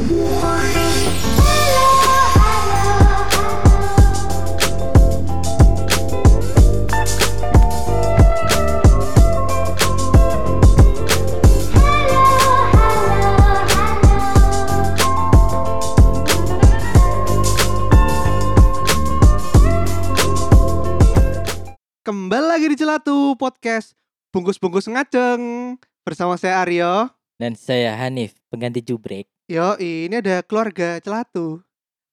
Kembali lagi di Celatu Podcast Bungkus-bungkus ngaceng Bersama saya Aryo Dan saya Hanif, pengganti jubrek. Yo ini ada keluarga Celatu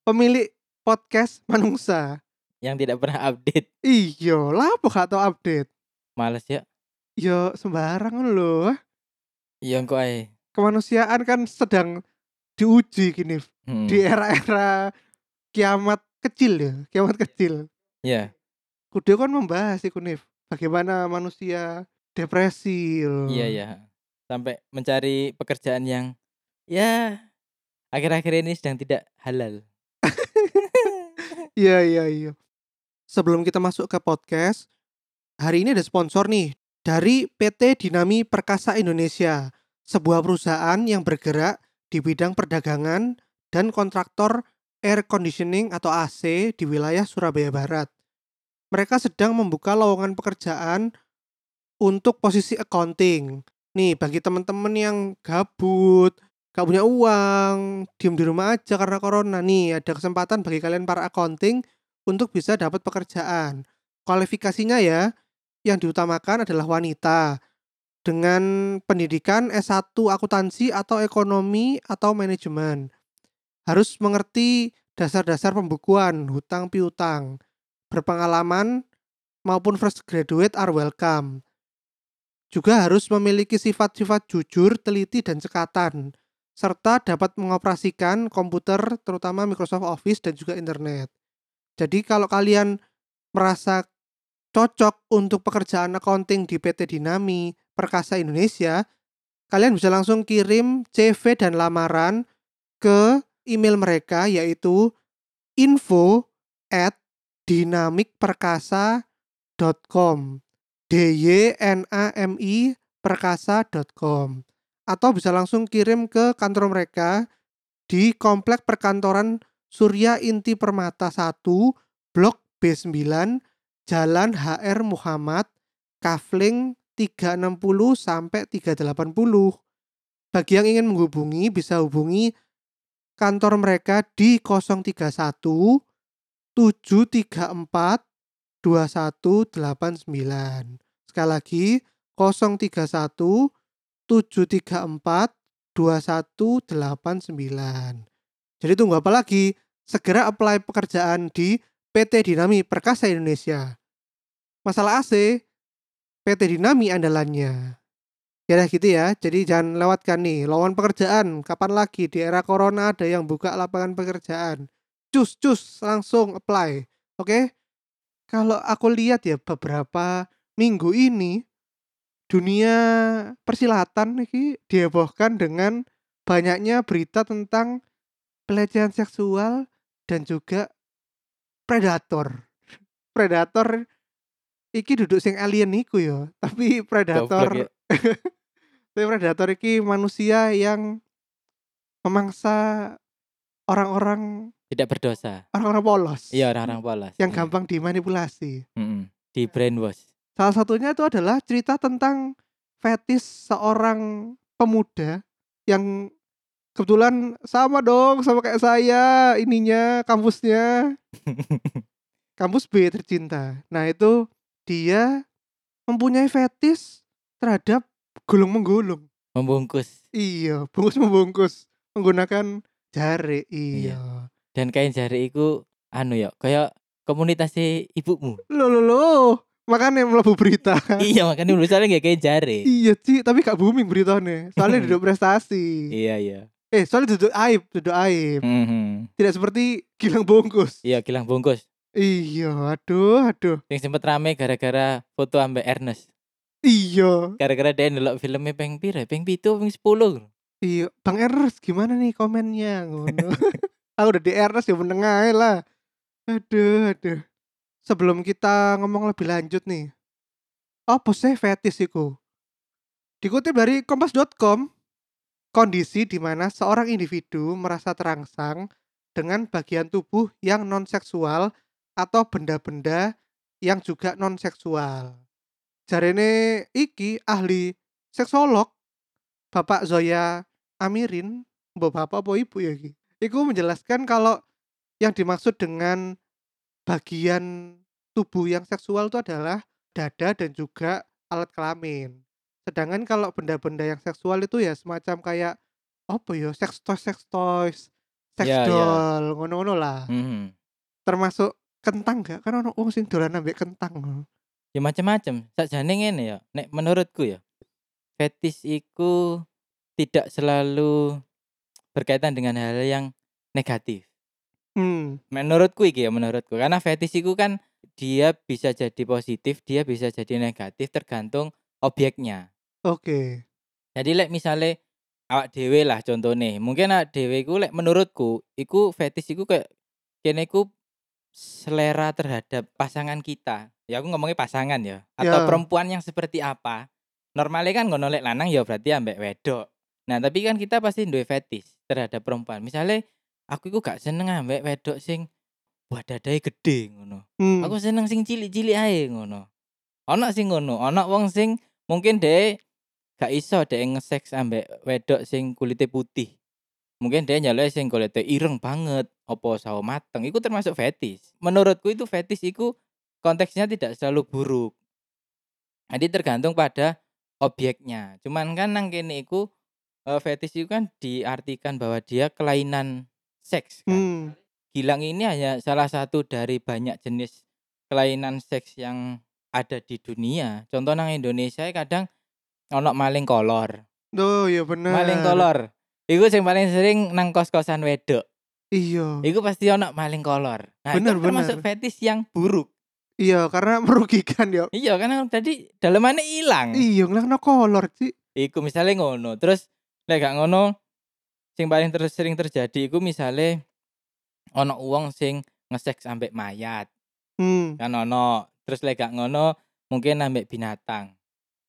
Pemilik podcast Manungsa Yang tidak pernah update. Iyo lah gak tau update Males ya. Yo sembarang loh Iya kok ae. Kemanusiaan kan sedang diuji gini Hmm. Di era-era kiamat kecil ya Kiamat kecil Ya, Kudu kan membahas iku Nif Bagaimana manusia depresi loh. iya ya. Sampai mencari pekerjaan yang ya akhir-akhir ini sedang tidak halal. Iya iya iya. Sebelum kita masuk ke podcast, hari ini ada sponsor nih dari PT Dinami Perkasa Indonesia, sebuah perusahaan yang bergerak di bidang perdagangan dan kontraktor air conditioning atau AC di wilayah Surabaya Barat. Mereka sedang membuka lowongan pekerjaan untuk posisi accounting. Nih, bagi teman-teman yang gabut, gak punya uang, diem di rumah aja karena corona nih, ada kesempatan bagi kalian para accounting untuk bisa dapat pekerjaan. Kualifikasinya ya, yang diutamakan adalah wanita dengan pendidikan S1 akuntansi atau ekonomi atau manajemen. Harus mengerti dasar-dasar pembukuan, hutang piutang, berpengalaman maupun fresh graduate are welcome. Juga harus memiliki sifat-sifat jujur, teliti, dan cekatan, serta dapat mengoperasikan komputer, terutama Microsoft Office dan juga internet. Jadi kalau kalian merasa cocok untuk pekerjaan accounting di PT Dinami Perkasa Indonesia, kalian bisa langsung kirim CV dan lamaran ke email mereka yaitu info at dinamikperkasa.com d y n a m i perkasa.com atau bisa langsung kirim ke kantor mereka di Komplek Perkantoran Surya Inti Permata 1 Blok B9 Jalan HR Muhammad Kafling 360 sampai 380 bagi yang ingin menghubungi bisa hubungi kantor mereka di 031 734 2189. Sekali lagi 031 734 2189. Jadi tunggu apa lagi? Segera apply pekerjaan di PT Dinami Perkasa Indonesia. Masalah AC, PT Dinami andalannya. Ya udah gitu ya, jadi jangan lewatkan nih lowongan pekerjaan. Kapan lagi di era corona ada yang buka lapangan pekerjaan? Cus cus langsung apply. Oke? Kalau aku lihat ya beberapa minggu ini dunia persilatan ini dihebohkan dengan banyaknya berita tentang pelecehan seksual dan juga predator. Predator iki duduk sing alien iku ya, tapi predator ya. tapi predator iki manusia yang memangsa orang-orang Tidak berdosa. orang-orang polos. Iya orang-orang polos. yang Iya. gampang dimanipulasi. Mm-mm. Di brainwash. Salah satunya itu adalah cerita tentang fetis seorang pemuda yang kebetulan sama dong sama kayak saya ininya kampusnya kampus B tercinta. Nah itu dia mempunyai fetis terhadap gulung menggulung. Membungkus. Iya, bungkus membungkus menggunakan jari. Iya. Dan kain jari itu anu ya, kayak komunitas ibumu. Lo lo lo, makanya melebu berita. iya makanya dulu soalnya nggak kain jari. iya sih, tapi gak booming beritanya. Soalnya duduk prestasi. iya iya. Eh, soalnya duduk aib, duduk aib. Mhm. Tidak seperti Gilang Bungkus. Iya kilang bungkus. Iya, aduh, aduh. Yang sempet rame gara-gara foto ambek Ernest. Iya, Gara-gara dia ndelok filmnya peng pira, peng pitu, peng sepuluh. iya. Bang Ernest gimana nih komennya? Ngono. Aku udah di Ernest ya menengah lah. Aduh, aduh. Sebelum kita ngomong lebih lanjut nih. Apa sih fetis iku? Dikutip dari kompas.com, kondisi di mana seorang individu merasa terangsang dengan bagian tubuh yang non-seksual atau benda-benda yang juga non-seksual. Jarene iki ahli seksolog Bapak Zoya Amirin, bapak apa ibu ya iki? Iku menjelaskan kalau yang dimaksud dengan bagian tubuh yang seksual itu adalah dada dan juga alat kelamin. Sedangkan kalau benda-benda yang seksual itu ya semacam kayak apa ya sex toys sex toys, sex Iya iya. doll, ngono-ngono lah. Mhm. Termasuk kentang gak? Kan ono wong sing dolan ambek kentang. Ya macem-macem, sakjane ngene ya, nek menurutku ya, fetish iku tidak selalu berkaitan dengan hal yang negatif. Hmm, Menurutku iki ya, menurutku. Karena fetish iku kan dia bisa jadi positif, dia bisa jadi negatif tergantung objeknya. oke. Jadi lek misale awak dhewe lah contone, mungkin awak dhewe iku lek menurutku iku fetish iku kayak kene iku selera terhadap pasangan kita. Ya aku ngomongnya pasangan ya, atau Ya. perempuan yang seperti apa. Normalnya kan ngono lek lanang ya berarti ambek wedok. Nah, tapi kan kita pasti duwe fetish terhadap perempuan. Misalnya aku iku gak seneng ambek wedok sing wah dadae gede ngono. Hmm. Aku seneng sing cilik-cilik ae ngono. Ana sing ngono, ana wong sing mungkin dhek gak iso dhek nge-seks ambek wedok sing kulite putih. Mungkin dia nyalek sing kulite ireng banget, opo sawo mateng, itu termasuk fetish. Menurutku itu fetish iku konteksnya tidak selalu buruk. Jadi tergantung pada objeknya. Cuman kan nang kene iku eh, fetish itu kan diartikan bahwa dia kelainan seks kan. Hmm. Gilang ini hanya salah satu dari banyak jenis kelainan seks yang ada di dunia. Contoh nang Indonesia kadang ono maling kolor. Oh iya bener. Maling kolor. Iku sing paling sering nang kos-kosan wedok. Iya. Iku pasti ono maling kolor. Nah, Bener, itu termasuk bener. fetish yang buruk. Iya, karena merugikan ya. Iya, karena tadi dalemannya hilang. Iya, ngelakno kolor sih. Iku misalnya ngono. Terus lek gak ngono sing paling ter sering terjadi iku misale ono uang sing ngeseks ambek mayat. Hmm. Kan ono. Terus lek gak ngono mungkin ambek binatang.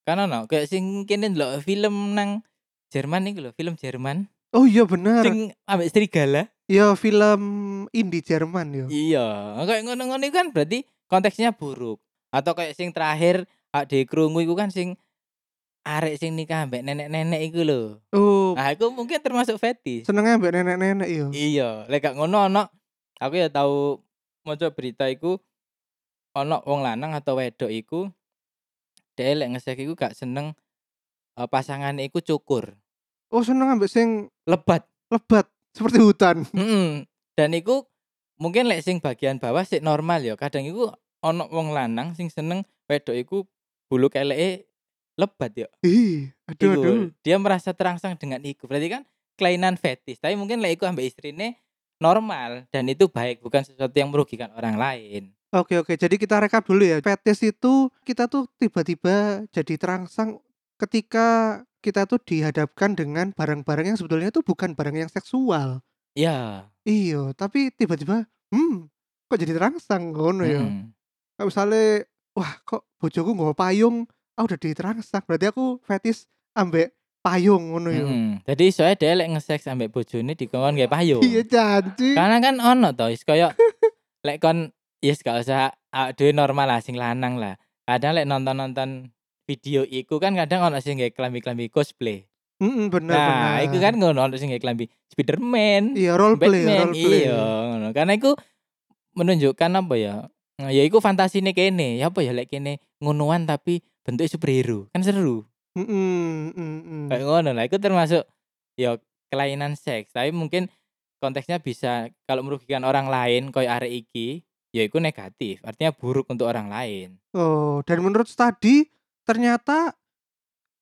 Kan ono kayak sing kene ndelok film nang Jerman iku lho, film Jerman Oh iya bener. sing ambek serigala. Ya film indie Jerman ya. Iya, kayak ngono-ngono kan berarti konteksnya buruk. Atau kayak sing terakhir di krungu iku kan sing arek sing nikah ambek nenek-nenek iku lho. Oh, Nah, itu mungkin termasuk fetish. senengnya mbak nenek-nenek iya. Iya, lek gak ngono ono aku ya tahu maca berita iku ono wong lanang atau wedok iku dia lek ngesek iku gak seneng pasangannya iku cukur, Oh, seneng ambek sing lebat. lebat seperti hutan. Mm-mm. Dan iku mungkin lek sing bagian bawah sih normal ya. Kadang iku ono wong lanang sing seneng wedok iku bulu keleke lebat ya. Ih, aduh Iku, aduh. dia merasa terangsang dengan iku. Berarti kan kelainan fetish. Tapi mungkin lek iku ambek istrine normal dan itu baik bukan sesuatu yang merugikan orang lain. Oke oke, jadi kita rekap dulu ya. Fetish itu kita tuh tiba-tiba jadi terangsang ketika kita tuh dihadapkan dengan barang-barang yang sebetulnya itu bukan barang yang seksual. Ya. Iya, tapi tiba-tiba, hmm, kok jadi terangsang ngono ya. mm. Kayak misalnya, wah kok bojoku nggak payung, ah udah diterangsang. Berarti aku fetish ambek payung ngono ya. Mm-mm. Jadi soalnya dia lek nge-seks ambek bojone dikongkon kayak payung. Iya janji. Karena kan ono to wis koyo lek kon yes gak usah awak dhewe normal lah sing lanang lah. Kadang lek nonton-nonton video iku kan kadang ono sing gawe klambi-klambi cosplay. Mm, bener Nah, bener. iku kan ngono ono sing klambi Spiderman, Iya role play, Batman, role play. iya ngono. Karena iku menunjukkan apa ya? Nah, Ya iku fantasine kene. Ya apa ya lek kene ngonoan tapi bentuknya superhero. Kan seru. Mm, mm, mm. Kayak ngono lah. Itu termasuk ya kelainan seks. Tapi mungkin konteksnya bisa kalau merugikan orang lain koyo arek iki, ya itu negatif. Artinya buruk untuk orang lain. Oh, dan menurut studi ternyata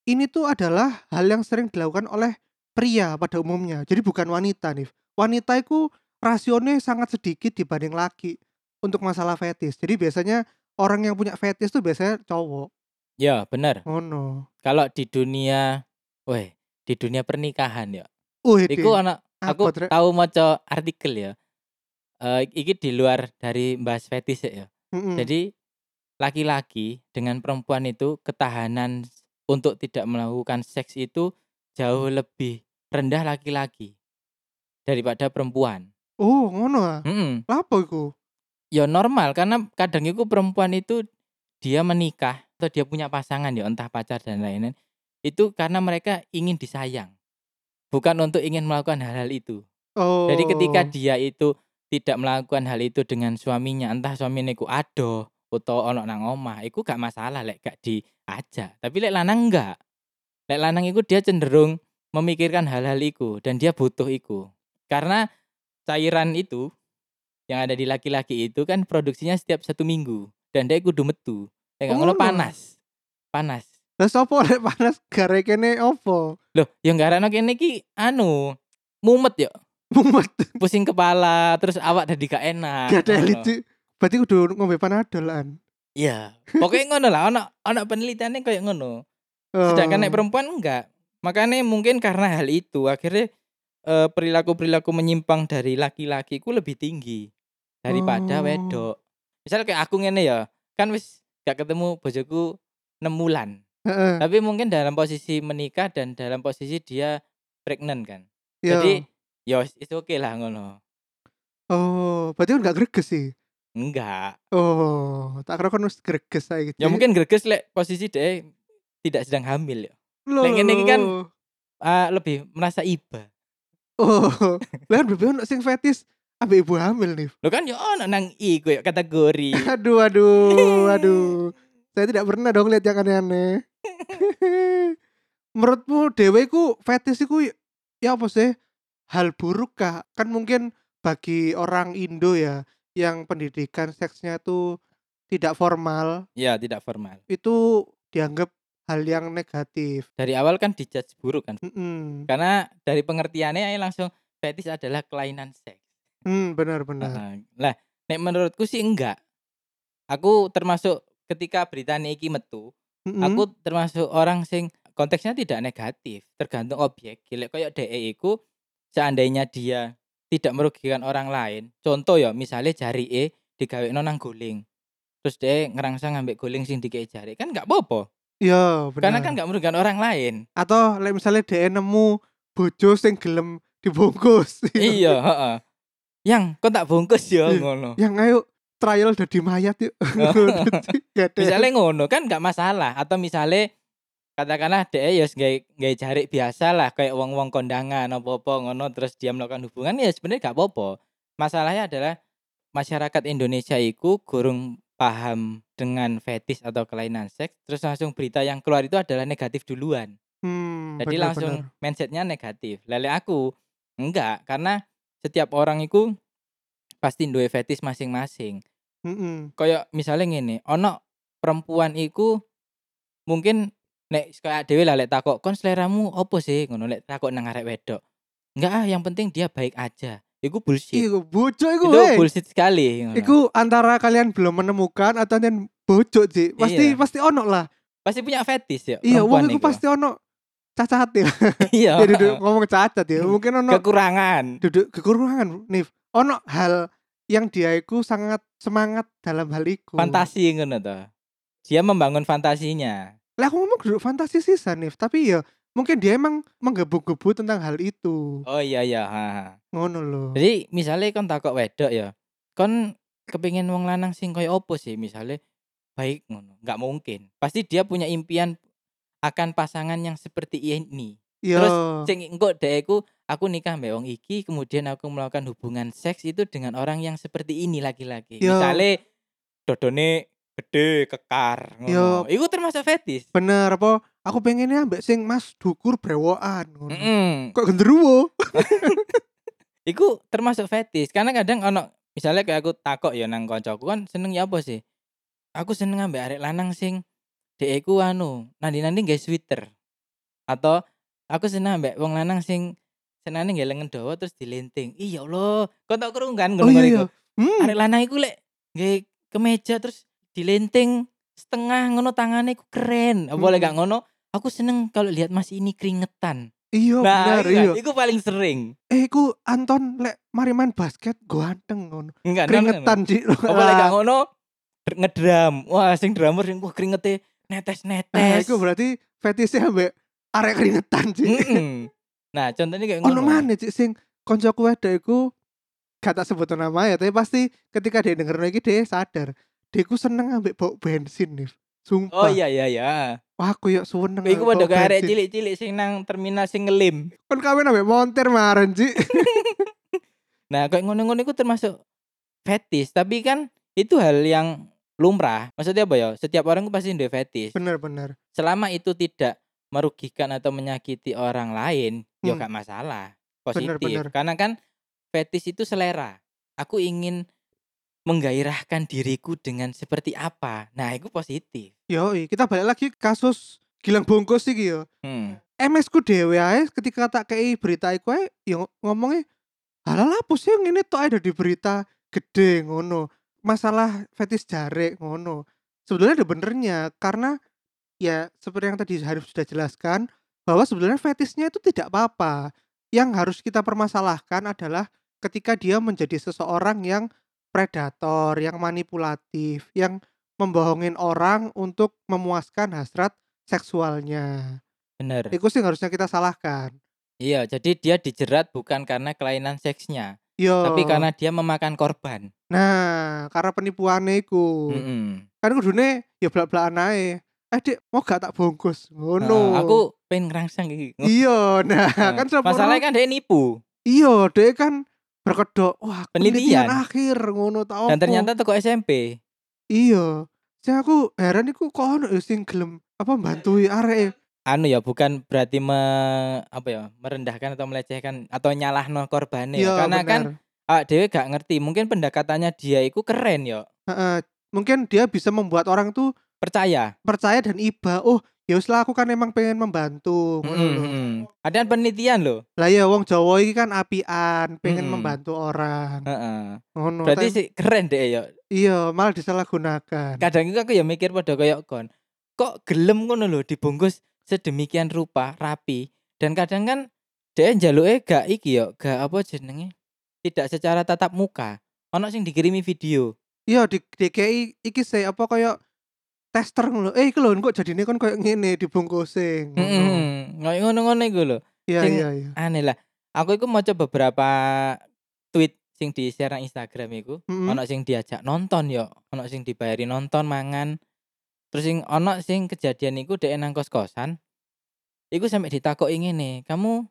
ini tuh adalah hal yang sering dilakukan oleh pria pada umumnya. Jadi bukan wanita nih. Wanita itu rasionya sangat sedikit dibanding laki untuk masalah fetis. Jadi biasanya orang yang punya fetis tuh biasanya cowok. Ya, bener. Oh no. Kalau di dunia weh, di dunia pernikahan ya. Wih, Iku ana aku apa, tahu maca artikel ya. Eh iki di luar dari bahas fetis ya. Mm-mm. Jadi laki-laki dengan perempuan itu ketahanan untuk tidak melakukan seks itu jauh lebih rendah laki-laki daripada perempuan. Oh, ngono ah. Lapo iku? Ya normal karena kadang itu perempuan itu dia menikah atau dia punya pasangan ya entah pacar dan lain-lain itu karena mereka ingin disayang bukan untuk ingin melakukan hal-hal itu. Oh. jadi ketika dia itu tidak melakukan hal itu dengan suaminya entah suaminya iku ado atau ono nang omah iku gak masalah lek gak diajak. Tapi lek lanang enggak lek lanang iku dia cenderung memikirkan hal-hal iku dan dia butuh iku. Karena cairan itu yang ada di laki-laki itu kan produksinya setiap satu minggu dan dia kudu metu Gak Oh, ngono panas panas Lah sopo lek panas gare kene opo? loh yang garano kene ki anu mumet ya Mumet. pusing kepala terus awak jadi gak enak Gak ada sih. Berarti kudu ngombe panadolan. Iya, pokoknya ngono lah, ono ono penelitiannya kayak ngono. Oh. Sedangkan nek perempuan enggak. Makanya mungkin karena hal itu akhirnya eh, perilaku-perilaku menyimpang dari laki-laki ku lebih tinggi daripada Oh. wedok. Misal kayak aku ngene ya, kan wis gak ketemu bojoku 6 bulan. Heeh. Tapi mungkin dalam posisi menikah dan dalam posisi dia pregnant kan. Iya. Jadi ya itu oke lah ngono. Oh, berarti kan gak greges sih. Enggak. Oh, tak kira kan wis greges ae gitu. Ya mungkin greges lek posisi dia tidak sedang hamil ya. Ngene iki kan. Ah, lebih merasa iba. Oh, lah kan ono sing fetis ambek ibu hamil nih. Lo kan yo ono nang iku ya kategori. Aduh, aduh, aduh. Saya tidak pernah dong lihat yang aneh-aneh. Menurutmu dewe ku fetis iku y- ya apa sih? Hal buruk kah? Kan mungkin bagi orang Indo ya yang pendidikan seksnya tuh tidak formal ya, tidak formal. itu dianggap hal yang negatif. Dari awal kan dijudge buruk kan. Mm-mm. Karena dari pengertiannya langsung fetish adalah kelainan seks. Hmm, benar-benar. Heeh. Lah, nek menurutku sih enggak. Aku termasuk ketika berita iki metu, Mm-mm. aku termasuk orang sing konteksnya tidak negatif, tergantung objek. Gilek kayak DE iku seandainya dia tidak merugikan orang lain. Contoh ya, misalnya jari E digawe nang guling. Terus dia ngerangsang ambek guling sing dikei jari. Kan enggak apa-apa. Iya, benar. Karena kan enggak merugikan orang lain. atau misalnya dia nemu bojo sing gelem dibungkus. iya, heeh. Yang kok tak bungkus ya Iya. ngono. yang ayo trial dadi mayat yuk. Misalnya ngono kan nggak masalah atau misalnya katakanlah dia ya gay cari biasa lah kayak wong wong kondangan apa apa ngono terus dia melakukan hubungan ya sebenarnya gak apa-apa masalahnya adalah masyarakat Indonesia itu kurang paham dengan fetis atau kelainan seks terus langsung berita yang keluar itu adalah negatif duluan Hmm, jadi bener, langsung bener. mindsetnya negatif lele aku enggak karena setiap orang itu pasti duwe fetis masing-masing Mm-mm. kayak misalnya ngene ono perempuan iku mungkin nek kayak dhewe lah lek takok kon seleramu opo sih ngono lek takok nang arek wedok enggak ah yang penting dia baik aja iku bullshit Iku bojo iku itu bullshit sekali ngono. Iku antara kalian belum menemukan atau kalian bojo sih. Pasti Iya. pasti ono lah. pasti punya fetis ya Iya, wong iku. pasti ono cacat ya. iya ya duduk ngomong cacat ya. Mungkin ono kekurangan duduk kekurangan nih. Ono hal yang dia iku sangat semangat dalam hal iku. fantasi ngono to dia membangun fantasinya Lah aku ngomong duduk fantasi sih Sanif, tapi ya mungkin dia emang menggebu-gebu tentang hal itu. oh iya iya ha, ha. Ngono loh. Jadi misalnya kon takok wedok ya, kon kepingin wong lanang sing koyo opo sih misalnya baik ngono, nggak mungkin. Pasti dia punya impian akan pasangan yang seperti ini. Iya. Terus sing engko deku aku nikah mbak wong iki, kemudian aku melakukan hubungan seks itu dengan orang yang seperti ini laki-laki. Yo. Misalnya dodone gede kekar Yo. ngono. Iku termasuk fetis. bener apa? Aku pengennya ambek sing Mas Dukur brewokan ngono. Mm-mm. Kok genderuwo? Iku termasuk fetis karena kadang ono misalnya kayak aku takok ya nang koncoku kan seneng ya apa sih? Aku seneng ambek arek lanang sing dhek iku anu, nandi-nandi nggae sweater. Atau aku seneng ambek wong lanang sing senane nggae lengan dawa terus dilenting. Iya Allah, kok tak krungu kan Oh ngono iya iya. Hmm. Arek lanang iku lek nggae kemeja terus dilenting setengah ngono tangannya iku keren. Apa lek Mm. gak ngono, aku seneng kalau lihat Mas ini keringetan. Iya nah, kan, iya. iku paling sering. Eh iku Anton lek mari main basket ganteng ngono. Keringetan sih. apa lek gak ngono dr- ngedram wah sing drummer sing wah keringetnya netes Nah, netes iku berarti fetishnya ambek arek keringetan sih. Mm-mm. Nah, contohnya kayak ono ngono. maneh cik sing koncoku wedok iku gak tak sebut nama ya, tapi pasti ketika dia denger iki dia sadar. Dia ku seneng ambek bau bensin nih. Oh Sumpah. iya iya iya. Wah, aku yuk seneng. Iku padha bau karo arek cilik-cilik sing nang terminal sing ngelim. Kon kawin ambek montir maren, Cik. Nah, kayak ngono-ngono itu termasuk fetish, tapi kan itu hal yang lumrah. Maksudnya apa ya? Setiap orang itu pasti ada fetish. Bener-bener. Selama itu tidak merugikan atau menyakiti orang lain, ya Hmm. gak masalah. Positif. Bener-bener. Karena kan fetish itu selera. Aku ingin menggairahkan diriku dengan seperti apa. Nah, itu positif. Yoi, kita balik lagi kasus Gilang Bungkus iki yo. Hmm. MS ku dhewe ae ketika tak kei berita iku ae yo ngomongnya halal apa sih yang ini tok ada di berita gede ngono. Masalah fetis jare ngono. Sebetulnya ada benernya karena ya seperti yang tadi Harif sudah jelaskan bahwa sebenarnya fetisnya itu tidak apa-apa. Yang harus kita permasalahkan adalah ketika dia menjadi seseorang yang predator, yang manipulatif, yang membohongin orang untuk memuaskan hasrat seksualnya. Bener. Itu sih harusnya kita salahkan. Iya, jadi dia dijerat bukan karena kelainan seksnya, Yo. tapi karena dia memakan korban. nah, karena penipuannya iku. Mm-mm. Kan kudune ya belak-belakan ae. Eh, Dik, mau gak tak bungkus? Ngono. Nah, aku pengen ngerangsang iki. Iya, nah, Nah, kan sepuro- Masalahnya kan dia nipu Iya, dia kan berkedok, wah Penelitian. akhir ngono tau dan ternyata toko SMP. iya. Sing aku heran iku kok ono ya sing gelem apa mbantui arek Anu ya bukan berarti me, apa ya merendahkan atau melecehkan atau nyalahno korbannya ya. Iya, karena kan bener. ah, Dewi gak ngerti mungkin pendekatannya dia itu keren ya Heeh, mungkin dia bisa membuat orang tuh percaya percaya dan iba. Oh, ya wis lah aku kan emang pengen membantu Mm-mm, lho. mm-mm. ada penelitian loh Lah ya wong Jawa iki kan apian, pengen Mm-mm. membantu orang. Heeh. Ngono. berarti tapi- sih keren deh ya iya, malah disalahgunakan. kadang itu aku ya mikir pada kayak kon kok gelem ngono lho dibungkus sedemikian rupa rapi dan kadang kan dia njaluke gak iki ya gak apa jenenge tidak secara tatap muka ono sing dikirimi video Iya di DKI iki sih apa kayak tester ngono. Eh iki lho kok jadine kon kayak ngene ngono. Heeh. Ngono ngono-ngono iku lho. Iya Sing- iya iya. Aneh lah. Aku iku maca beberapa tweet sing di share Instagram iku. Mm-mm. Ono sing diajak nonton yo, ono sing dibayari nonton mangan. Terus sing ono sing kejadian iku dhek nang kos-kosan. Iku sampai ditakoki ngene, "Kamu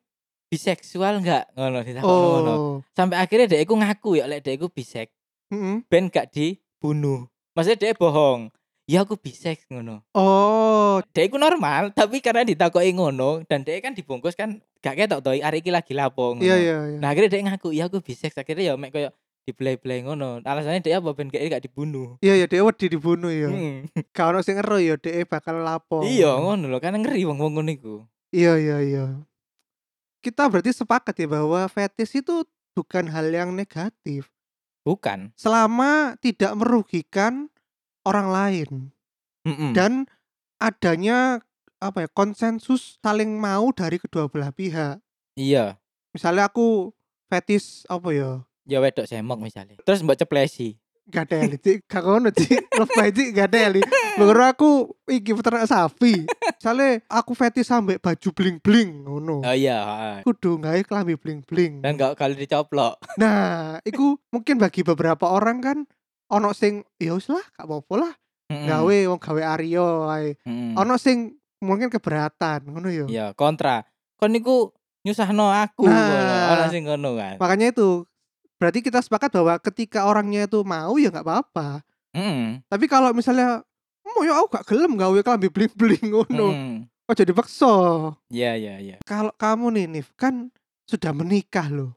biseksual enggak?" Ngono ditakoni ngono. Oh. Sampai akhirnya dhek iku ngaku ya lek dhek iku bisek, Mm-mm. ben gak dibunuh. Maksudnya dhek bohong. Ya aku bisek ngono. Oh, Dek iku normal, tapi karena ditakoki ngono dan dek kan dibungkus kan gak ketok to arek iki lagi lapo ngono. iya iya iya. Nah, akhirnya dek ngaku, "Ya aku bisex." Akhirnya ya mek koyo dibelai-belai ngono. Alasannya dek apa ben gak gak dibunuh. Iya iya dia wedi dibunuh ya. Hmm. Gak ono sing ero ya dhek bakal lapo. Iya, ngono lho, karena ngeri wong-wong ngono iku. Iya iya iya. Kita berarti sepakat ya bahwa fetish itu bukan hal yang negatif Bukan. selama tidak merugikan orang lain Mm-mm. dan adanya apa ya konsensus saling mau dari kedua belah pihak. Iya, Misalnya aku fetish apa ya? Ya wedok semok misalnya. Terus mbok ceplesi. Gak ada li, Cik. Gak ngono, Cik. Lebay, Cik. Gak ada li. Baru aku iki peternak sapi. Misalnya aku fetish sampai baju bling-bling ngono. Oh iya. Kudu gawe klambi bling-bling. Dan gak kali dicoplok. Nah, iku mungkin bagi beberapa orang kan ono sing ya wis lah, gak apa-apa lah. Gawe wong gawe Aryo ae. Mm-mm. Ono sing mungkin keberatan ngono ya. Iya, kontra. Kon niku nyusahno aku. Nah. Ono sing ngono kan. Makanya itu berarti kita sepakat bahwa ketika orangnya itu mau ya nggak apa-apa. Mm-mm. Tapi kalau misalnya mau ya aku gak gelem gawe klambi bling-bling ngono. Mm-mm. Kok jadi paksa. Iya, iya, iya. Kalau kamu nih Nif kan sudah menikah loh.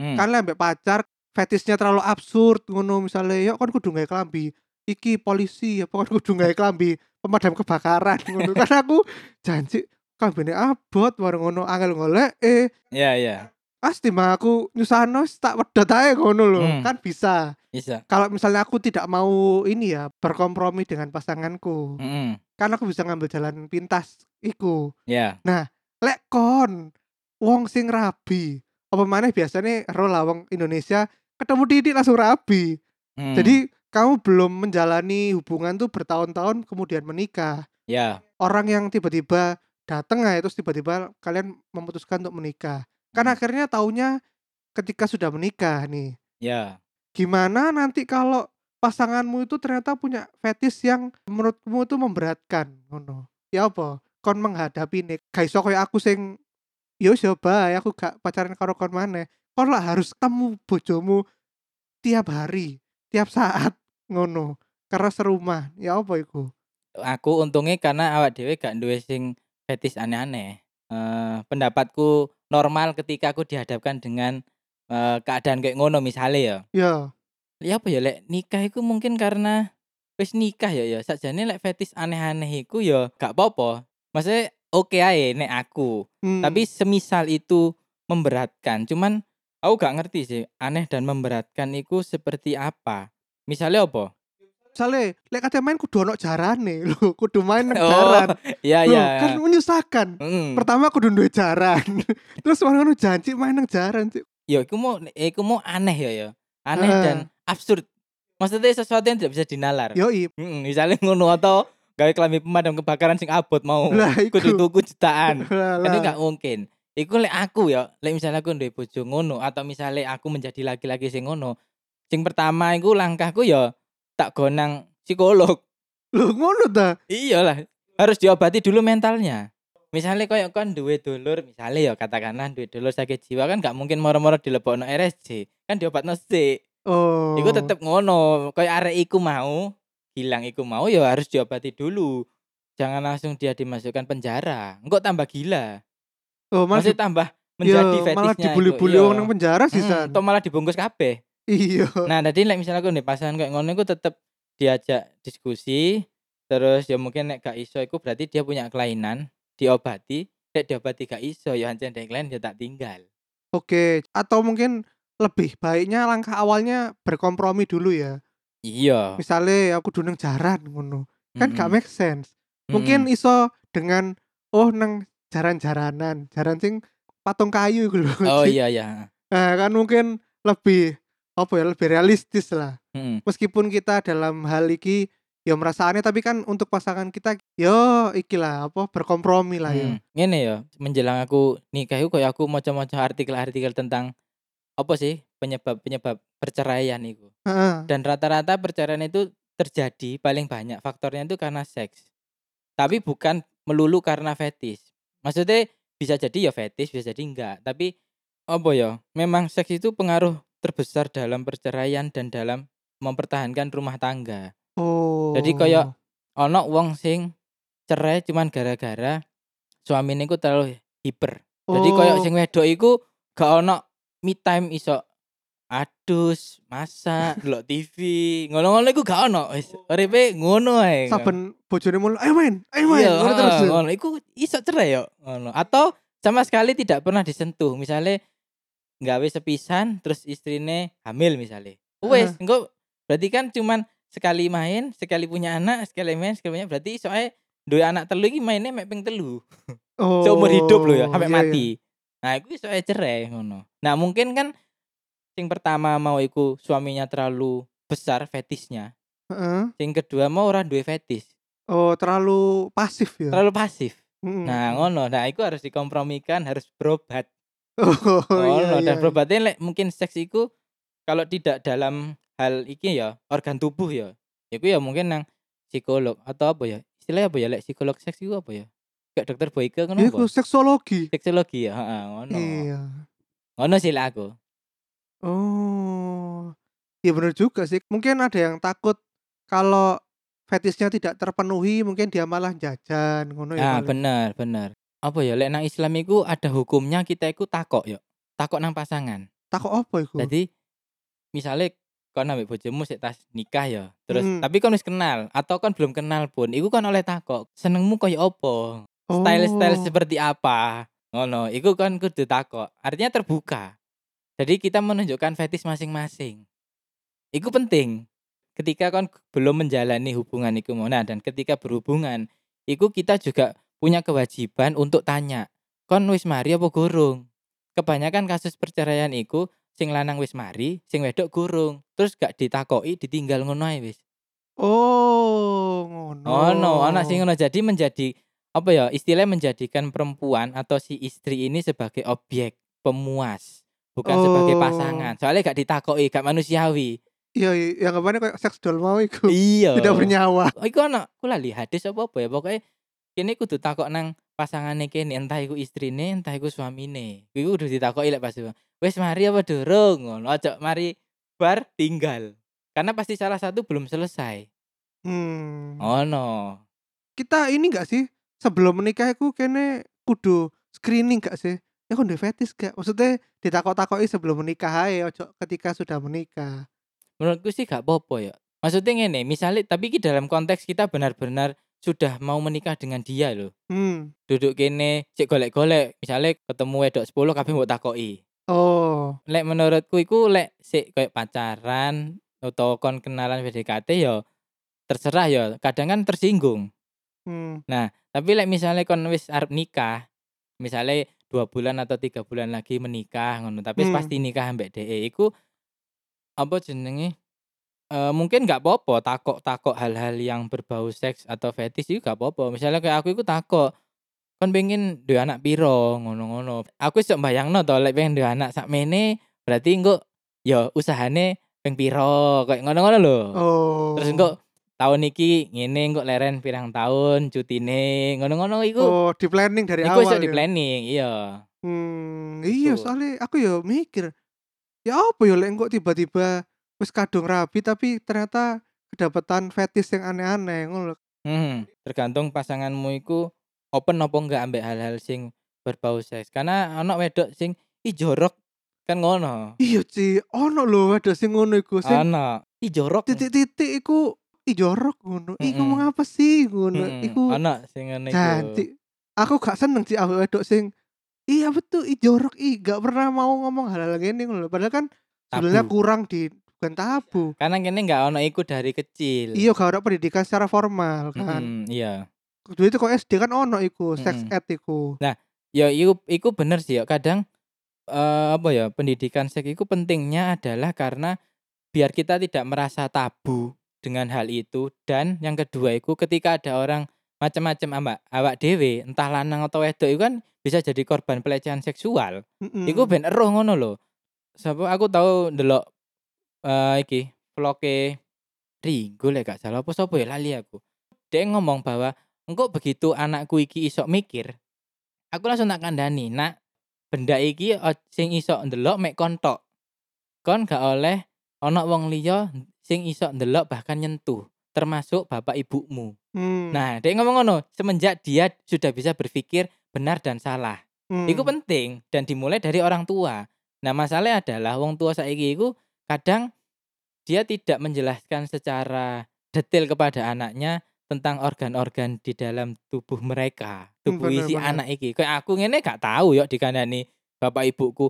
Mm. Kan ambek pacar fetishnya terlalu absurd ngono misalnya ya kan kudu gawe klambi iki polisi apa kan kudu gawe klambi pemadam kebakaran ngono. kan aku janji klambine abot warung ngono angel golek eh Iya, iya. Pasti mah aku nyusahno tak wedot ae ngono loh. Hmm. Kan bisa. Bisa. Kalau misalnya aku tidak mau ini ya berkompromi dengan pasanganku, Mm-mm. kan aku bisa ngambil jalan pintas iku. Ya. lek kon wong sing rabi apa mana biasanya ro lah wong Indonesia ketemu titik langsung rabi Mm. jadi kamu belum menjalani hubungan tuh bertahun-tahun kemudian menikah ya. orang yang tiba-tiba dateng aja terus tiba-tiba kalian memutuskan untuk menikah. Kan akhirnya taunya ketika sudah menikah nih. Ya. Gimana nanti kalau pasanganmu itu ternyata punya fetish yang menurutmu itu memberatkan ngono. Ya apa? Kon menghadapi nih. Iso koyo aku sing yo coba aku gak pacaran karo kon maneh. Kon lah harus ketemu bojomu tiap hari, tiap saat ngono. Karena serumah. Ya apa iku? Aku untungnya karena awak dhewe gak duwe sing fetish aneh-aneh. Eh, pendapatku normal ketika aku dihadapkan dengan eh, keadaan kayak ngono misalnya ya. Ya. Ya apa ya lek nikah iku mungkin karena wis nikah ya ya sakjane lek fetish aneh-aneh iku ya gak apa-apa. Maksudnya oke ae nek aku. Hmm. Tapi semisal itu memberatkan, cuman aku gak ngerti sih aneh dan memberatkan itu seperti apa. Misalnya apa? Misalnya lek kate main kudu ono jarane lho, kudu main nang Oh, jaran. iya Lho, iya. kan menyusahkan. Mm. Pertama kudu duwe jaran. Terus ngono janji main nang jaran sih. Ya iku mau iku mau aneh ya ya. Aneh Heeh. dan absurd. Maksudnya sesuatu yang tidak bisa dinalar. Yoi. Mm, misalnya ngono atau gawe klambi pemadam kebakaran sing abot mau Lah iku. kudu tuku jutaan. Lah, Itu lah. gak mungkin. Iku lek aku ya, lek misalnya aku duwe bojo ngono atau misalnya aku menjadi laki-laki sing ngono. Sing pertama iku langkahku ya tak gonang psikolog. Lho ngono ta? Iyalah, harus diobati dulu mentalnya. Misalnya kayak kan duwe dulur, misalnya ya katakanlah duwe dulur sakit jiwa kan gak mungkin moro-moro dilebokno RSJ. Kan diobatno sik. Oh. Iku tetep ngono. Kayak arek iku mau, hilang iku mau ya harus diobati dulu. Jangan langsung dia dimasukkan penjara. Engko tambah gila. Oh, di, tambah menjadi iya, fetishnya. malah iku. dibully-bully Iya. wong nang penjara Mm, sisan. atau malah dibungkus kabeh. Iya. Nah, tadi like misalnya aku nih pasangan kayak ngono iku tetep diajak diskusi, terus ya mungkin nek gak iso iku berarti dia punya kelainan, diobati, nek diobati gak iso ya hancen dek lain ya tak tinggal. Oke, atau mungkin lebih baiknya langkah awalnya berkompromi dulu ya. Iya. Misalnya aku duneng jaran ngono. Kan gak Mm-mm. make sense. Mungkin Mm-mm. iso dengan oh nang jaran-jaranan, jaran sing patung kayu lho. Oh iya iya. Nah, kan mungkin lebih apa ya, lebih realistis lah. Mm-mm. Meskipun kita dalam hal iki ya merasa aneh tapi kan untuk pasangan kita yo iki lah apa berkompromi lah ya. Hmm, Ngene ya, menjelang aku nikah iku koyo aku maca-maca artikel-artikel tentang apa sih penyebab-penyebab perceraian itu. Heeh. Dan rata-rata perceraian itu terjadi paling banyak faktornya itu karena seks. Tapi bukan melulu karena fetish. Maksudnya bisa jadi ya fetish, bisa jadi enggak. Tapi apa ya? Memang seks itu pengaruh terbesar dalam perceraian dan dalam mempertahankan rumah tangga. Oh. Jadi kayak ono wong sing cerai cuman gara-gara suamine iku terlalu hiper. Jadi koyo Oh. sing wedok iku gak ono me time iso adus, masak, delok TV, ngono-ngono iku gak ono. Wis uripe ngono ae. saben bojone mulu ayo main, ayo main. Iya, ngono terus. ngono iku iso cerai yo ngono. Atau sama sekali tidak pernah disentuh. Misalnya nggawe sepisan terus istrine hamil misalnya. Wes, engko berarti kan cuman sekali main, sekali punya anak, sekali main, sekali punya berarti ae duwe anak telu iki mainnya mek ping telu. Oh. Seumur hidup loh ya, sampai iya, iya. mati. Nah, iku iso ae cerai ngono. Nah, mungkin kan sing pertama mau iku suaminya terlalu besar fetisnya. Heeh. Sing kedua mau orang duwe fetis, Oh, terlalu pasif ya. terlalu pasif. Mm-mm. Nah, ngono. Nah, iku harus dikompromikan, harus berobat. Oh, iya, ngono. Dan iya. berobatnya lek mungkin seks iku kalau tidak dalam hal iki ya, organ tubuh ya. Iku ya mungkin nang psikolog atau apa ya? Istilahnya apa ya lek psikolog seks iku apa ya? Kayak dokter Boyke ngono Iku apa? seksologi. Seksologi ya, heeh, ngono. Iya. Ngono sih lek aku. Oh. Iya bener juga sih. Mungkin ada yang takut kalau fetishnya tidak terpenuhi, mungkin dia malah jajan ngono ya. Paling. bener, bener. Apa ya lek nang Islam iku ada hukumnya kita iku takok yo. Takok nang pasangan. Takut apa iku? Jadi misalnya kon ambek bojomu sik tas nikah ya. Terus Mm. tapi kon wis kenal atau kon belum kenal pun, iku kon oleh takok, senengmu koyo opo? Style-style Oh. seperti apa? Ngono, iku kan kudu takok. Artinya terbuka. Jadi kita menunjukkan fetish masing-masing. Iku penting. Ketika kon belum menjalani hubungan iku mau. Nah, dan ketika berhubungan, iku kita juga punya kewajiban untuk tanya, kon wis mari apa gurung? Kebanyakan kasus perceraian iku sing lanang wis mari, sing wedok gurung. Terus gak ditakoki, ditinggal ngono ae wis. Oh, ngono. Ngono, ana sing ngono. Jadi menjadi apa ya istilahnya menjadikan perempuan atau si istri ini sebagai objek pemuas bukan sebagai Oh. pasangan soalnya gak ditakoki gak manusiawi Iya, iya, yang kemarin kayak seks doll mau iku. iya Tidak bernyawa. oh, iku ana aku lali hadis apa apa ya pokoknya kene kudu takok nang pasangane kene entah iku istrine entah iku suamine iku kudu ditakoki lek pas wis mari apa durung ngono aja mari bar tinggal karena pasti salah satu belum selesai Hmm. oh no Kita ini gak sih sebelum menikah iku kene kudu screening gak sih? Ya kok fetis gak? Maksudnya ditakok-takoki sebelum menikah ae ojo ketika sudah menikah. menurutku sih gak apa-apa ya maksudnya ngene misalnya tapi ki dalam konteks kita benar-benar sudah mau menikah dengan dia loh Hmm. duduk kene cek golek-golek misalnya ketemu wedok 10 kabeh mbok takoki Oh. lek menurutku iku lek sik kayak pacaran atau kon kenalan PDKT ya terserah ya kadang kan tersinggung Hmm. tapi lek misalnya kon wis arep nikah misalnya dua bulan atau tiga bulan lagi menikah ngono tapi Hmm. pasti nikah ambek DE iku apa jenenge Eh mungkin nggak apa-apa takok-takok hal-hal yang berbau seks atau fetish itu gak apa-apa. Misalnya kayak aku iku takok kon pengen duwe anak piro? Ngono-ngono. Aku iso bayangno to lek pengen duwe anak sakmene berarti engko ya usahane ping piro? Kayak ngono-ngono lho. Oh. terus engko tahun iki ngene engko leren pirang tahun cutine. Ngono-ngono iku. Oh, di planning dari iku iso awal. di ya? planning iya. Hmm, iya soalnya aku ya mikir ya apa ya lek tiba-tiba wis kadung rabi tapi ternyata kedapatan fetis yang aneh-aneh ngono. Hmm, tergantung pasanganmu iku open apa enggak ambek hal-hal sing berbau seks. Karena ana wedok sing ih jorok kan ngono. Iya Ci, ono lho ada sing ngono iku sing Ana ih jorok. titik-titik iku i jorok ngono. Iku Mm-mm. ngapa sih ngono? Mm-mm, Iku ana sing ngene iku. cantik. Aku gak seneng sih awake wedok sing Iya betul, i jorok i gak pernah mau ngomong hal-hal gini ngono. Padahal kan sebenarnya kurang di bukan tabu. Karena kene enggak ono iku dari kecil. Iya gak ada pendidikan secara formal kan. Mm-mm, iya. Kudu itu kok SD kan ono iku, sex Mm-mm. ed iku. Ya iku iku bener sih ya. Kadang eh, apa ya pendidikan seks itu pentingnya adalah karena biar kita tidak merasa tabu dengan hal itu dan yang kedua itu ketika ada orang macam-macam ambak awak dewe entah lanang atau wedok itu kan bisa jadi korban pelecehan seksual. Mm-mm. Iku ben eruh ngono lho. Sapa aku tahu ndelok eh iki vloge Rigo lek gak salah apa sapa ya lali aku. Dia ngomong bahwa engkau begitu anakku iki iso mikir, aku langsung tak kandani, nak benda iki o- sing iso ndelok mek kontok. Kon gak oleh ana wong liya sing iso ndelok bahkan nyentuh, termasuk bapak ibumu. Hmm, Nah, dia ngomong ngono, semenjak dia sudah bisa berpikir benar dan salah. hmm. Iku penting dan dimulai dari orang tua. Nah, masalahnya adalah wong tua saiki iku kadang dia tidak menjelaskan secara detail kepada anaknya tentang organ-organ di dalam tubuh mereka, Hmm, tubuh bener, isi bener. anak iki. Kayak aku ngene gak tahu yo dikandani bapak ibuku.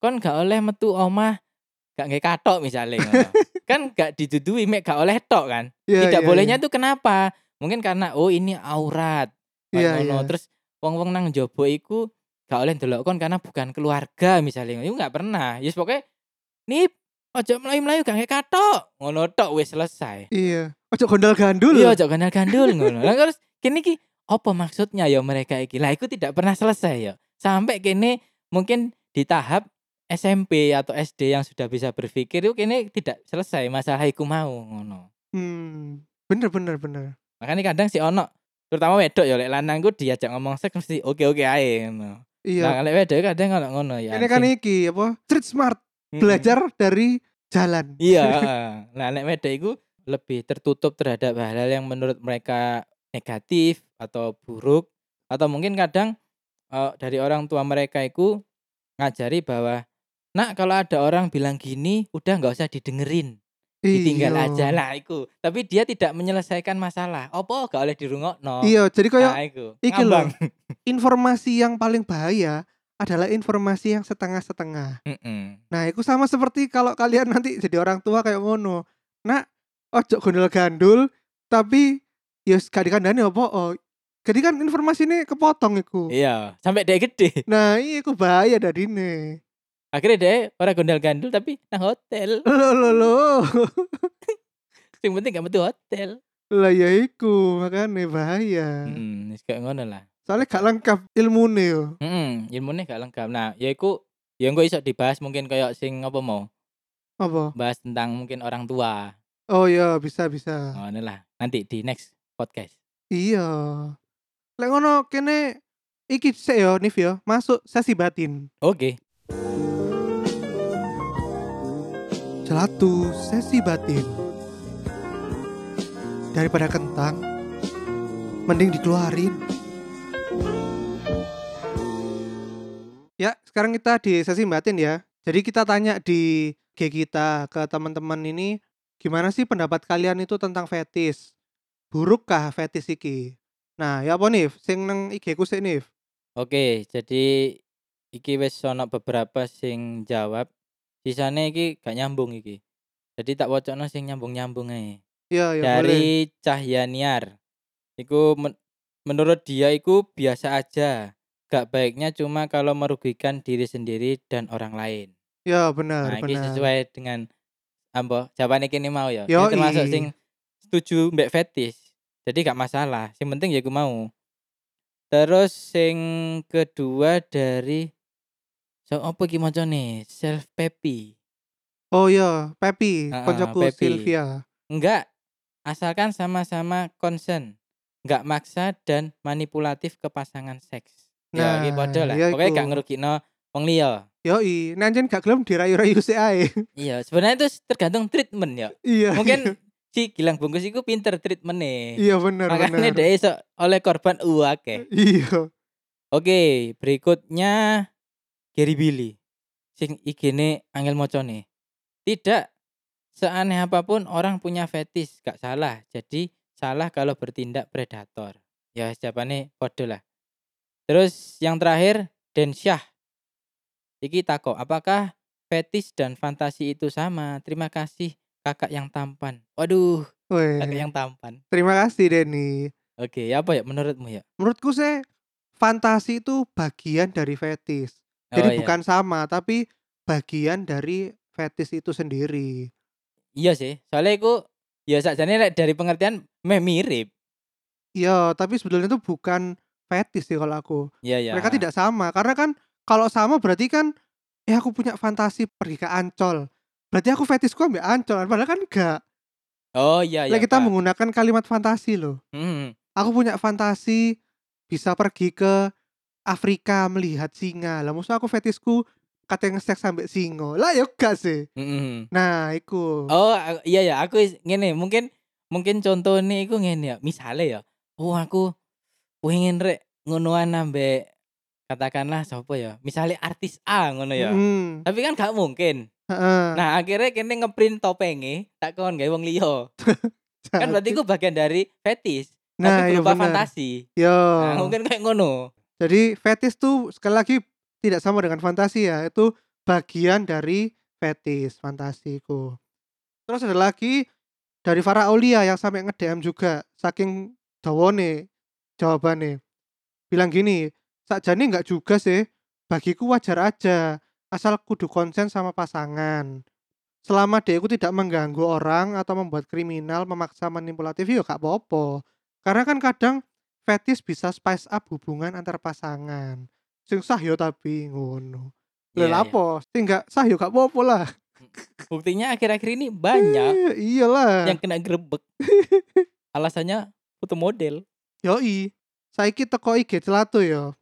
Kon gak oleh metu omah gak nge katok misalnya kan gak didudui mek gak oleh tok kan. Iya, Tidak iya, bolehnya iya. tuh kenapa? Mungkin karena oh ini aurat. Kayak ngono. iya. Terus wong-wong nang jobo iku gak oleh ndelok kon karena bukan keluarga misalnya. Iku gak pernah. Yes pokoknya nip ojo melayu-melayu gak kayak katok. Ngono tok wis selesai. Iya. Ojo gondal gandul. Iya ojo gandal-gandul ngono. Lah terus kene iki apa maksudnya ya mereka iki? Lah iku tidak pernah selesai ya. Sampai kene mungkin di tahap SMP atau SD yang sudah bisa berpikir itu kene tidak selesai masalah iku mau ngono. Hmm. Bener bener bener. Makanya kadang si ono terutama wedok ya lek lanang ku diajak ngomong seks mesti oke-oke ae ngono. Iya. Nah, lek wedok kadang ngono ngono ya. Ini kan iki apa? Street smart. Belajar dari jalan. Iya. Nah, nek wedok iku lebih tertutup terhadap hal-hal yang menurut mereka negatif atau buruk atau mungkin kadang eh, dari orang tua mereka itu ngajari bahwa nak kalau ada orang bilang gini udah nggak usah didengerin ditinggal Iya. aja. Lah iku. Tapi dia tidak menyelesaikan masalah. Opo gak oleh dirungokno? Iya, jadi kayak nah, iku. ngambang. informasi yang paling bahaya adalah informasi yang setengah-setengah. Mm-mm. Nah, itu sama seperti kalau kalian nanti jadi orang tua kayak ngono. Nah, ojo gondol gandul, tapi ya gak dikandani apa oh. Jadi kan informasi ini kepotong iku. iya sampai dia gede Nah, iya iku bahaya dari ini. akhirnya dia orang gondal gandul tapi nang hotel Lo lo lo. yang penting gak metu hotel Lah ya iku, makane bahaya. Wis kayak ngono lah. Soalnya gak lengkap ilmune yo. Heeh, ilmune gak lengkap. Nah, ya iku ya engko iso dibahas mungkin kayak sing apa mau, Apa? bahas tentang mungkin orang tua. Oh iya, bisa bisa. Ngono lah, nanti di next podcast. Iya. Lek ngono kene iki sik yo Nif yo, masuk sesi batin. Oke. Celatu sesi batin. Daripada kentang, mending dikeluarin. Ya, sekarang kita di sesi batin ya. Jadi kita tanya di G kita ke teman-teman ini, gimana sih pendapat kalian itu tentang fetis? Burukkah fetis iki? Nah, ya apa Nif? Sing nang IG ku sik Nif. Oke, jadi iki wis ono beberapa sing jawab. Sisane iki gak nyambung iki. Jadi tak wocokno sing nyambung-nyambung ae. Iya, ya boleh. Dari Cahyaniar. Iku men- menurut dia iku biasa aja. Gak baiknya cuma kalau merugikan diri sendiri dan orang lain. Ya benar, Nah, ini benar. sesuai dengan ambo jawaban iki mau ya. Ini Yoi. termasuk sing setuju mbek fetis. Jadi gak masalah. Sing penting ya aku mau. Terus sing kedua dari so apa iki macane? Self peppy. Oh iya, Pepi, Heeh, koncoku. Sylvia. Enggak. Asalkan sama-sama concern. Enggak maksa dan manipulatif ke pasangan seks. Ya, iki Nah, padha lah. ya Pokoknya gak ngerugikno wong liya. Yoi, nanjen gak gelem dirayu-rayu sik ae. Iya, sebenarnya itu tergantung treatment ya. iya. Mungkin si Gilang Bungkus iku pinter treatmentnya. iya bener Makanya bener. dia iso oleh korban uake. Iya. Oke, berikutnya Gary Billy. Sing igene angel mocone. Tidak seaneh apa pun orang punya fetis, gak salah. Jadi salah kalau bertindak predator. Ya jawabannya podo lah. Terus yang terakhir Densyah. Iki tako, apakah fetis dan fantasi itu sama? Terima kasih kakak yang tampan. Waduh, Weh, kakak yang tampan. terima kasih Denny. Oke, apa ya menurutmu ya? Menurutku sih fantasi itu bagian dari fetis. Oh, Jadi iya. bukan sama, tapi bagian dari fetis itu sendiri. Iya sih, soalnya aku ya sakjane lek dari pengertian meh mirip. Iya, tapi sebetulnya itu bukan fetis sih kalau aku. Iya ya. Mereka tidak sama, karena kan kalau sama berarti kan eh aku punya fantasi pergi ke Ancol. Berarti aku fetisku ambil Ancol, padahal kan enggak. Oh iya ya. Lah kita menggunakan kalimat fantasi loh. Hmm, Aku punya fantasi bisa pergi ke Afrika melihat singa. Lah maksud aku fetisku katanya ngesek sampai singo. Lah ya gak sih. hmm. Nah, iku. Oh a- iya ya, aku ngene, mungkin mungkin contoh nih iku ngene ya. Misale ya, oh aku pengen rek ngonoan ambek katakanlah sapa ya. Misalnya artis A ngono ya. Mm, Tapi kan gak mungkin. heeh. Nah, akhirnya kene ngeprint topenge tak kon gawe wong liya. Kan berarti ku bagian dari fetis, Nah, tapi iya berupa fantasi. Yo. Nah, mungkin kayak ngono. Jadi fetis tuh sekali lagi tidak sama dengan fantasi ya. Itu bagian dari fetis fantasiku. Terus ada lagi dari Farah Aulia yang sampai nge-DM juga saking dawone jawabannya. Bilang gini, sakjane nggak juga sih. Bagiku wajar aja asal kudu konsen sama pasangan. Selama itu tidak mengganggu orang atau membuat kriminal, memaksa manipulatif ya gak apa-apa. Karena kan kadang fetis bisa spice up hubungan antar pasangan. Sing sah yo tapi ngono. Lha Iya, iya. lapo? Sing gak sah yo gak apa-apa lah. Buktinya akhir-akhir ini banyak iyalah. yang kena grebek. Alasannya foto model. Yoi. Saiki teko IG celatu yo.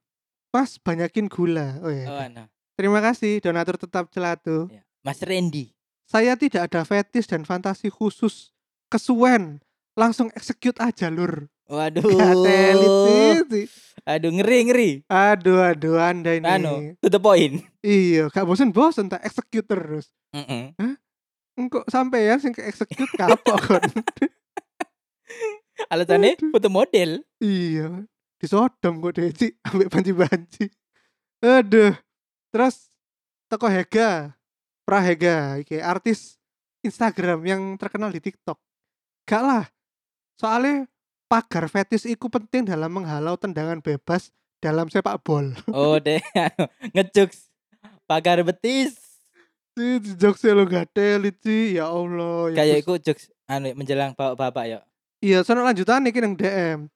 Pas banyakin gula. Oh, iya. Oh, nah. Terima kasih donatur tetap celatu. Ya. Mas Randy. Saya tidak ada fetis dan fantasi khusus. Kesuwen. Langsung execute aja lur. Waduh. Gatelit sih. Aduh ngeri ngeri. Aduh aduh anda ini. Anu, to the point. Iya, gak bosen-bosen tak execute terus. Mm-mm. Engkau sampean sing ke execute kapok kon. Alasannya foto model. iya. Disodom kok Deci ambek banci-banci. Aduh. Terus toko Hega, Prahega, iki artis Instagram yang terkenal di TikTok. Gak lah. Soalnya pagar fetis itu penting dalam menghalau tendangan bebas dalam sepak bola. Oh deh, ngejokes pagar betis. Jokesnya lo gak telit sih, ya Allah. ya Kayak Gus- iku jokes anu menjelang bapak-bapak ya. Iya, sono lanjutan iki nang DM.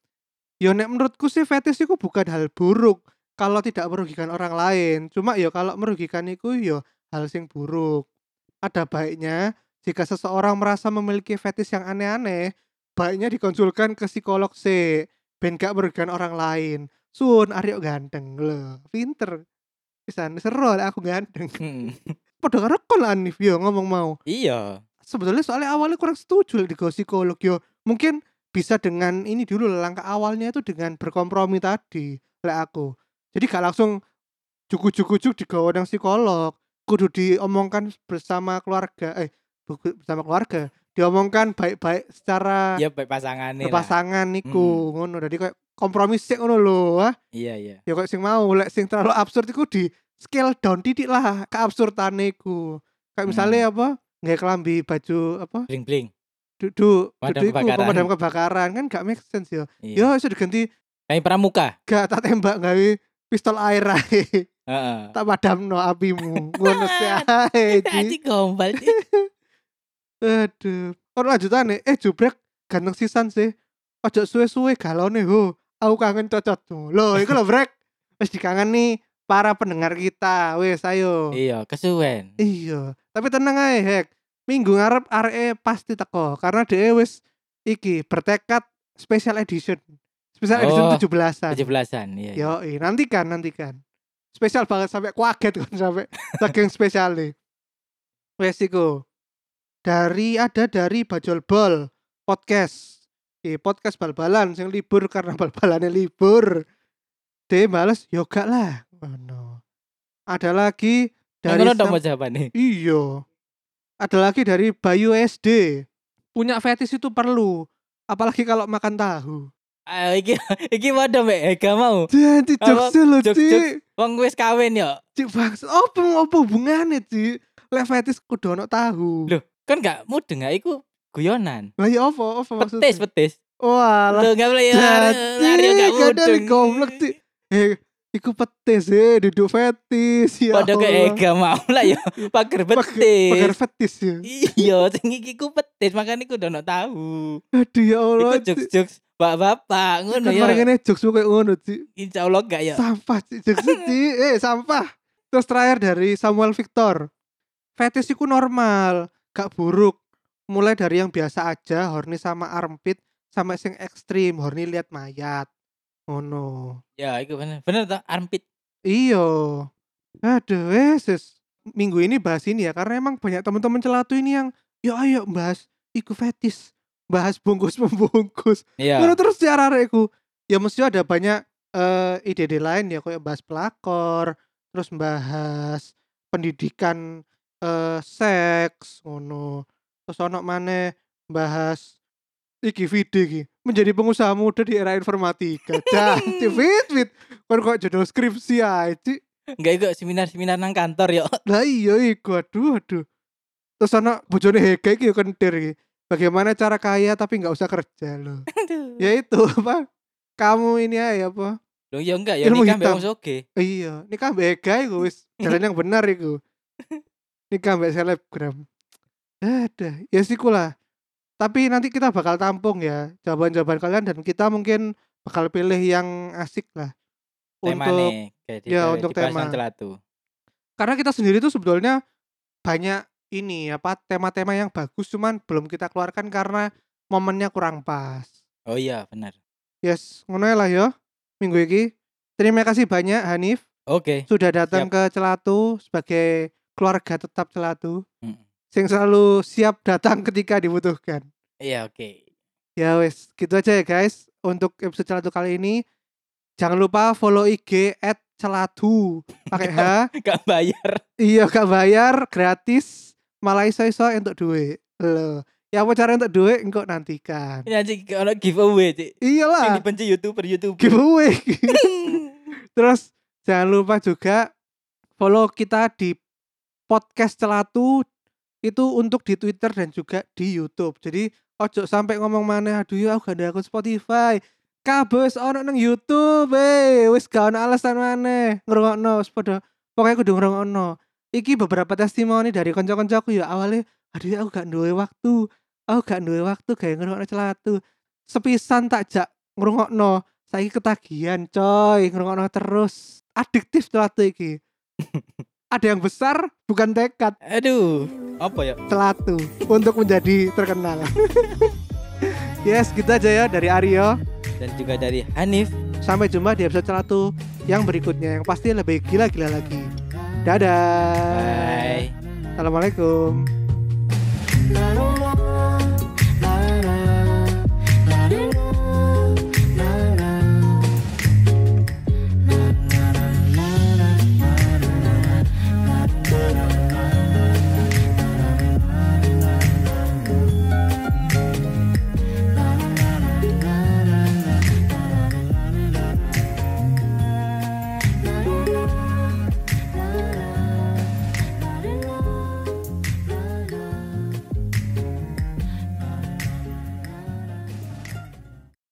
Yo nek menurutku sih fetish iku bukan hal buruk kalau tidak merugikan orang lain. Cuma yo kalau merugikan iku yo hal sing buruk. Ada baiknya jika seseorang merasa memiliki fetish yang aneh-aneh, baiknya dikonsulkan ke psikolog sih, ben gak merugikan orang lain. Sun, Aryo ganteng lho, pinter. Pisan seru lek aku ganteng. Mm. Padha karo kon lah, Anif yo ngomong mau. Iya. Sebetulnya soalnya awalnya kurang setuju digo psikolog yo. Mungkin bisa dengan ini dulu lah, langkah awalnya itu dengan berkompromi tadi lek aku. Jadi gak langsung juku-juku-juk digawa nang psikolog. Kudu diomongkan bersama keluarga eh bersama keluarga. Diomongkan baik-baik secara Ya baik pasangane lah. pasangan niku ngono. Jadi kayak kompromi sik ngono lho. ah. Iya iya. Ya kok sing mau lek sing terlalu absurd iku di scale down titik lah keabsurdane iku. Kayak misalnya apa? Nggak kelambi baju apa? Bling bling. Dudu, dudu iku pemadam kebakaran kan gak make sense ya. Iya. Ya iso diganti Kayak pramuka. gak tak tembak gawe pistol air ae. Heeh. tak padamno apimu. Ngono sih ae. Ji. Aji gombal. Aduh. Ono lanjutane, eh jubrek ganteng sisan sih. Ojo suwe-suwe galone ho. Aku kangen cocotmu. Loh, iku lho brek. Wis dikangeni para pendengar kita. Wes ayo. Iya, kesuwen. Iya, tapi tenang aja hek. Minggu ngarep arek pasti teko karena dia wis iki bertekad special edition. Special edition Oh, 17-an. 17-an. Iya. iya. Yo, nantikan nantikan. Spesial banget sampai kuaget kan sampai saking spesial nih. Wes iku. Dari ada dari Bajol Bol podcast. Di podcast bal-balan sing libur karena bal-balannya libur. Dia males yoga lah. Oh no. Ada lagi Dari ngono Sam- mau jawabane. Iya. Ada lagi dari Bayu SD. Punya fetish itu perlu. Apalagi kalau makan tahu. Ayo iki iki waduh mek Ega mau. Jadi jokes lo, Jokes, Ci. jokes. Wong wis kawin yo. Cik bangsa. Apa apa hubungannya, Ci? Lek fetish kudu ono tahu. Loh, kan gak mudeng gak iku guyonan. Lah ya apa? Apa maksudnya? Petis petis. Wah, lah. Lo gak boleh Jadi, Aryo gak mudeng. goblok, Ci. Eh, iku petis eh, duduk fetish ya. Padha ke Allah. Ega mau lah yo. Pager Pager- Pager petis. fetish ya. Iya, sing iki ku petis makane ku ono tahu. Aduh ya Allah. Iku jokes-jokes bapak-bapak ngono ya. mari ngene jokes kayak ngono, Ci. Insyaallah gak ya. Sampah sih, jokes Ci. Eh, sampah. Terus terakhir dari Samuel Victor. Fetish itu normal, gak buruk. Mulai dari yang biasa aja, horny sama armpit, sampai sing ekstrim, horny lihat mayat. Oh no. Ya, iku bener. Bener toh armpit. Iyo. Aduh, wes. wes. Minggu ini bahas ini ya, karena emang banyak teman-teman celatu ini yang, yo ayo bahas iku fetish. Bahas bungkus-membungkus. Iya. Ngono terus cara arekku. Ya mesti ada banyak eh ide-ide lain ya kayak bahas pelakor, terus bahas pendidikan eh seks ngono. Terus ono maneh bahas iki video iki menjadi pengusaha muda di era informatika. Jadi fit fit. Kon kok jodoh skripsi aja. Enggak iku seminar-seminar nang kantor yo. Lah iya iku aduh aduh. Terus ono bojone Hega iki kentir iki. Bagaimana cara kaya tapi nggak usah kerja loh. Aduh. ya itu apa? Kamu ini aja apa? Loh ya enggak ya nikah mbek wong soge. Iya, nikah mbak Ega iku wis jalan yang benar iku. Nikah mbak selebgram. Ada, ya siku lah. Tapi nanti kita bakal tampung ya jawaban-jawaban kalian dan kita mungkin bakal pilih yang asik lah. Tema Untuk nih kayak ya, untuk tema. karena kita sendiri tuh sebetulnya banyak ini apa tema-tema yang bagus cuman belum kita keluarkan karena momennya kurang pas. Oh iya, benar. Yes, ngono lah ya minggu ini. Terima kasih banyak Hanif Oke. sudah datang ke Celatu sebagai keluarga tetap Celatu. Mm. Sing selalu siap datang ketika dibutuhkan. Iya, oke. Ya wes, gitu aja ya guys untuk episode Celatu kali ini. Jangan lupa follow IG at Celatu pakai H. Gak bayar. Iya gak bayar, gratis. Malah iso-iso untuk duit. Loh. Ya apa cara untuk duit engkau nantikan. Ini aja ono giveaway, Cik. Yang Iyalah, dibenci YouTuber YouTuber. giveaway. Terus jangan lupa juga follow kita di podcast Celatu itu untuk di Twitter dan juga di YouTube. Jadi ojo sampai ngomong mana aduh ya aku gak ada akun Spotify. Kabeh wis ono nang YouTube, eh wis gak ono alasan maneh ngrungokno padha pokoke kudu ngrungokno. Iki beberapa testimoni dari kanca-kancaku ya awalnya aduh ya aku gak duwe waktu. Aku gak duwe waktu kayak ngrungokno celatu. sepisan tak jak ngrungokno saiki ketagihan coy ngrungokno terus adiktif celatu iki ada yang besar bukan tekad. Aduh, apa ya? celatu untuk menjadi terkenal. Yes gitu aja ya dari Aryo. Dan juga dari Hanif. sampai jumpa di episode celatu yang berikutnya yang pasti lebih gila-gila lagi. Dadah. Bye. assalamualaikum